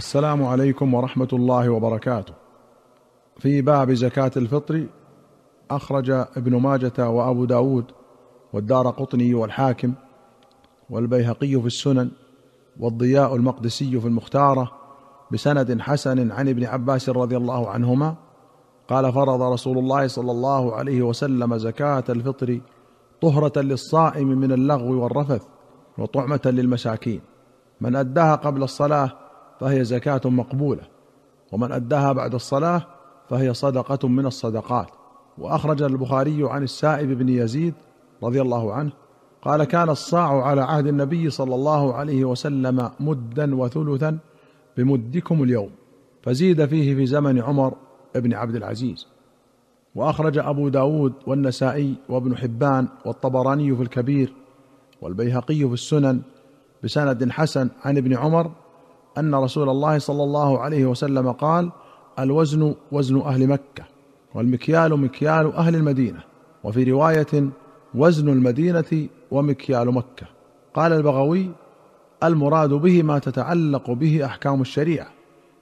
السلام عليكم ورحمة الله وبركاته. في باب زكاة الفطر أخرج ابن ماجة وأبو داود والدار قطني والحاكم والبيهقي في السنن والضياء المقدسي في المختارة بسند حسن عن ابن عباس رضي الله عنهما قال فرض رسول الله صلى الله عليه وسلم زكاة الفطر طهرة للصائم من اللغو والرفث وطعمة للمساكين. من أداها قبل الصلاة فهي زكاة مقبولة ومن أداها بعد الصلاة فهي صدقة من الصدقات. وأخرج البخاري عن السائب بن يزيد رضي الله عنه قال كان الصاع على عهد النبي صلى الله عليه وسلم مدا وثلثا بمدكم اليوم فزيد فيه في زمن عمر بن عبد العزيز. وأخرج أبو داود والنسائي وابن حبان والطبراني في الكبير والبيهقي في السنن بسند حسن عن ابن عمر أن رسول الله صلى الله عليه وسلم قال الوزن وزن أهل مكة والمكيال مكيال أهل المدينة وفي رواية وزن المدينة ومكيال مكة. قال البغوي المراد به ما تتعلق به أحكام الشريعة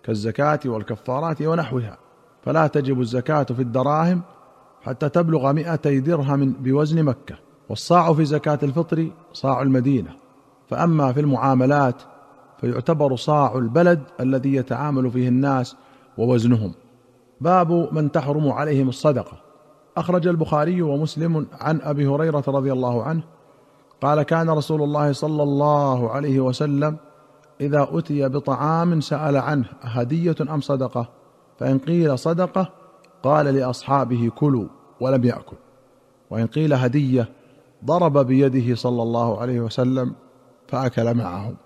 كالزكاة والكفارات ونحوها. فلا تجب الزكاة في الدراهم حتى تبلغ مئتي درهم بوزن مكة والصاع في زكاة الفطر صاع المدينة. فأما في المعاملات فيعتبر صاع البلد الذي يتعامل فيه الناس ووزنهم. باب من تحرم عليهم الصدقة. أخرج البخاري ومسلم عن أبي هريرة رضي الله عنه قال كان رسول الله صلى الله عليه وسلم إذا أتي بطعام سأل عنه هديه أم صدقة؟ فإن قيل صدقة قال لأصحابه كلوا ولم يأكل. وإن قيل هدية ضرب بيده صلى الله عليه وسلم فأكل معهم.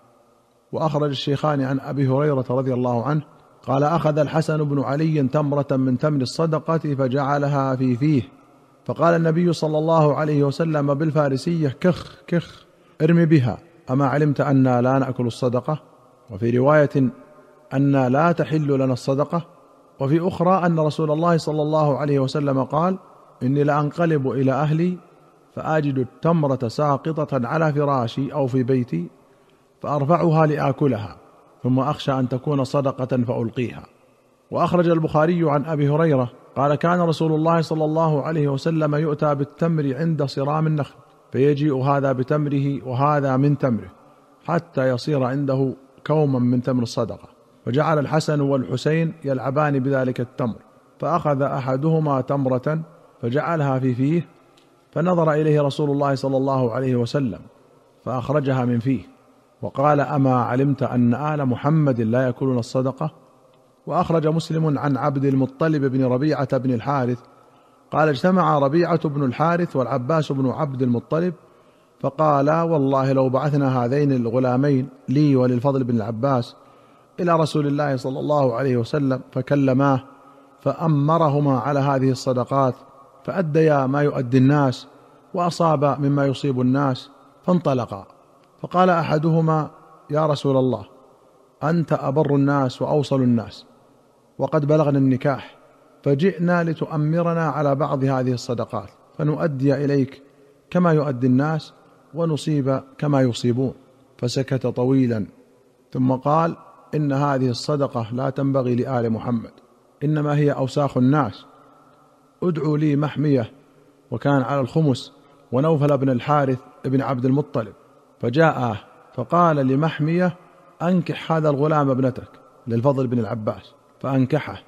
وأخرج الشيخان عن أبي هريرة رضي الله عنه قال أخذ الحسن بن علي تمرة من تمر الصدقة فجعلها في فيه. فقال النبي صلى الله عليه وسلم بالفارسية كخ كخ ارم بها أما علمت أنا لا نأكل الصدقة؟ وفي رواية أنا لا تحل لنا الصدقة؟ وفي أخرى أن رسول الله صلى الله عليه وسلم قال إني لأنقلب إلى أهلي فآجد التمرة ساقطة على فراشي أو في بيتي فأرفعها لآكلها ثم أخشى أن تكون صدقة فألقيها. وأخرج البخاري عن أبي هريرة قال كان رسول الله صلى الله عليه وسلم يؤتى بالتمر عند صرام النخل فيجيء هذا بتمره وهذا من تمره حتى يصير عنده كوما من تمر الصدقة. فجعل الحسن والحسين يلعبان بذلك التمر فأخذ أحدهما تمرة فجعلها في فيه فنظر إليه رسول الله صلى الله عليه وسلم فأخرجها من فيه. وقال أما علمت أن آل محمد لا يأكلون الصدقة؟ وأخرج مسلم عن عبد المطلب بن ربيعة بن الحارث قال اجتمع ربيعة بن الحارث والعباس بن عبد المطلب فقالا والله لو بعثنا هذين الغلامين لي وللفضل بن العباس إلى رسول الله صلى الله عليه وسلم فكلماه فأمرهما على هذه الصدقات فأديا ما يؤدي الناس وأصاب مما يصيب الناس فانطلقا. فقال أحدهما يا رسول الله أنت أبر الناس وأوصل الناس وقد بلغنا النكاح فجئنا لتؤمرنا على بعض هذه الصدقات فنؤدي إليك كما يؤدي الناس ونصيب كما يصيبون. فسكت طويلا. ثم قال إن هذه الصدقة لا تنبغي لآل محمد إنما هي أوساخ الناس. ادعوا لي محمية وكان على الخمس ونوفل بن الحارث بن عبد المطلب. فجاء فقال لمحمية أنكح هذا الغلام ابنتك للفضل بن العباس. فأنكحه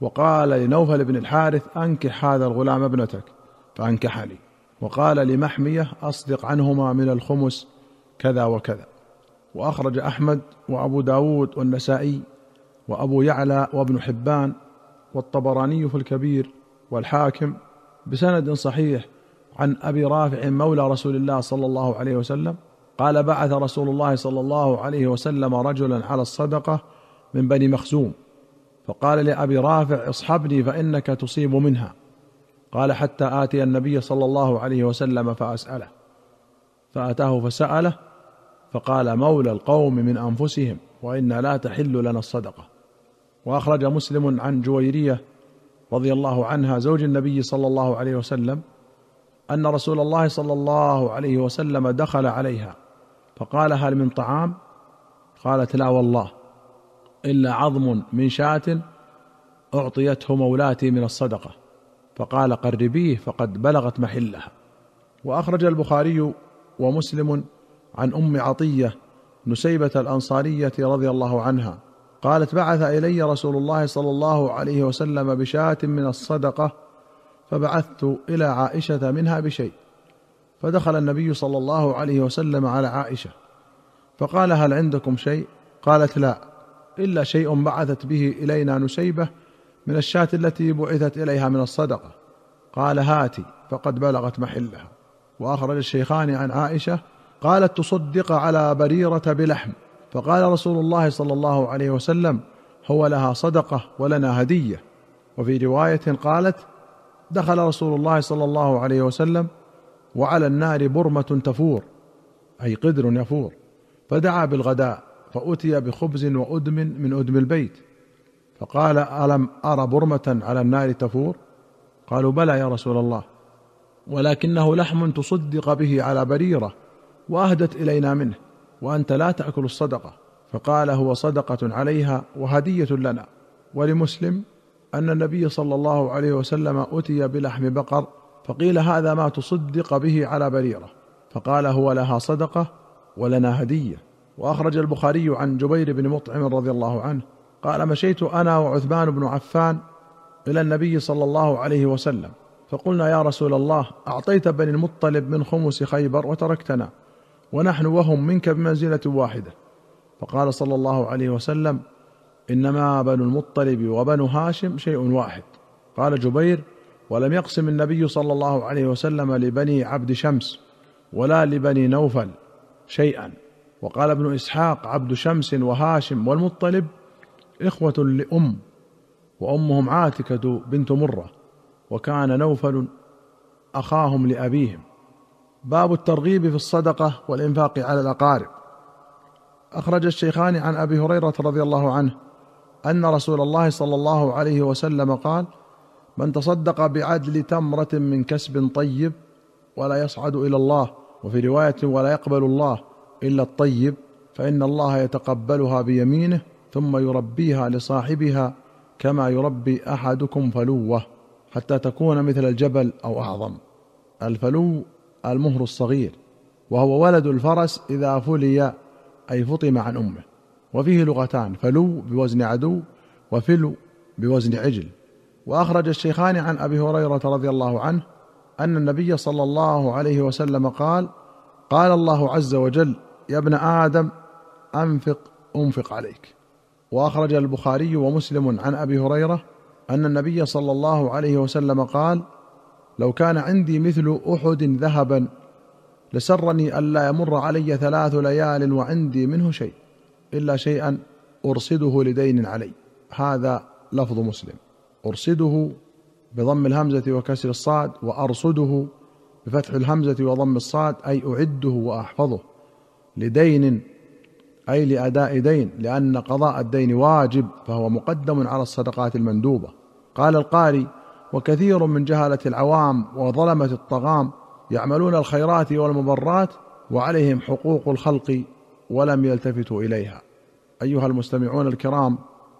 وقال لنوفل بن الحارث أنكح هذا الغلام ابنتك. فانكحني وقال لمحمية أصدق عنهما من الخمس كذا وكذا. وأخرج أحمد وأبو داود والنسائي وأبو يعلى وابن حبان والطبراني في الكبير والحاكم بسند صحيح عن أبي رافع مولى رسول الله صلى الله عليه وسلم قال بعث رسول الله صلى الله عليه وسلم رجلا على الصدقة من بني مخزوم. فقال لأبي رافع اصحبني فإنك تصيب منها. قال حتى آتي النبي صلى الله عليه وسلم فأسأله. فأتاه فسأله فقال مولى القوم من أنفسهم وإنا لا تحل لنا الصدقة. وأخرج مسلم عن جويرية رضي الله عنها زوج النبي صلى الله عليه وسلم أن رسول الله صلى الله عليه وسلم دخل عليها. فقال هل من طعام؟ قالت لا والله إلا عظم من شاة أعطيته مولاتي من الصدقة فقال قربيه فقد بلغت محلها. وأخرج البخاري ومسلم عن أم عطية نسيبة الأنصارية رضي الله عنها قالت بعث إلي رسول الله صلى الله عليه وسلم بشاة من الصدقة فبعثت إلى عائشة منها بشيء. فدخل النبي صلى الله عليه وسلم على عائشة. فقال هل عندكم شيء؟ قالت لا إلا شيء بعثت به إلينا نسيبة من الشاة التي بعثت إليها من الصدقة. قال هاتي فقد بلغت محلها. وأخرج الشيخان عن عائشة قالت تصدق على بريرة بلحم. فقال رسول الله صلى الله عليه وسلم هو لها صدقة ولنا هدية. وفي رواية قالت دخل رسول الله صلى الله عليه وسلم وعلى النار برمة تفور أي قدر يفور. فدعا بالغداء فأتي بخبز وأدم من أدم البيت. فقال ألم أرى برمة على النار تفور؟ قالوا بلى يا رسول الله. ولكنه لحم تصدق به على بريرة وأهدت إلينا منه وأنت لا تأكل الصدقة. فقال هو صدقة عليها وهدية لنا. ولمسلم أن النبي صلى الله عليه وسلم أتي بلحم بقر فقيل هذا ما تصدق به على بريرة فقال هو لها صدقة ولنا هدية. وأخرج البخاري عن جبير بن مطعم رضي الله عنه قال مشيت أنا وعثمان بن عفان إلى النبي صلى الله عليه وسلم فقلنا يا رسول الله أعطيت بني المطلب من خمس خيبر وتركتنا ونحن وهم منك بمنزلة واحدة. فقال صلى الله عليه وسلم إنما بنو المطلب وبنو هاشم شيء واحد. قال جبير ولم يقسم النبي صلى الله عليه وسلم لبني عبد شمس ولا لبني نوفل شيئا. وقال ابن إسحاق عبد شمس وهاشم والمطلب إخوة لأم وأمهم عاتكة بنت مرة وكان نوفل أخاهم لأبيهم. باب الترغيب في الصدقة والإنفاق على الأقارب. أخرج الشيخان عن أبي هريرة رضي الله عنه أن رسول الله صلى الله عليه وسلم قال من تصدق بعدل تمرة من كسب طيب ولا يصعد إلى الله وفي رواية ولا يقبل الله إلا الطيب فإن الله يتقبلها بيمينه ثم يربيها لصاحبها كما يربي أحدكم فلوة حتى تكون مثل الجبل أو أعظم. الفلو المهر الصغير وهو ولد الفرس إذا فلي أي فطم عن أمه. وفيه لغتان فلو بوزن عدو وفلو بوزن عجل. وأخرج الشيخان عن أبي هريرة رضي الله عنه أن النبي صلى الله عليه وسلم قال قال الله عز وجل يا ابن آدم أنفق أنفق عليك. وأخرج البخاري ومسلم عن أبي هريرة أن النبي صلى الله عليه وسلم قال لو كان عندي مثل أحد ذهبا لسرني الا يمر علي ثلاث ليال وعندي منه شيء إلا شيئا أرصده لدين علي. هذا لفظ مسلم. أرصده بضم الهمزة وكسر الصاد وأرصده بفتح الهمزة وضم الصاد أي أعده وأحفظه لدين أي لأداء دين لأن قضاء الدين واجب فهو مقدم على الصدقات المندوبة. قال القاري وكثير من جهلة العوام وظلمة الطغام يعملون الخيرات والمبرات وعليهم حقوق الخلق ولم يلتفتوا إليها. أيها المستمعون الكرام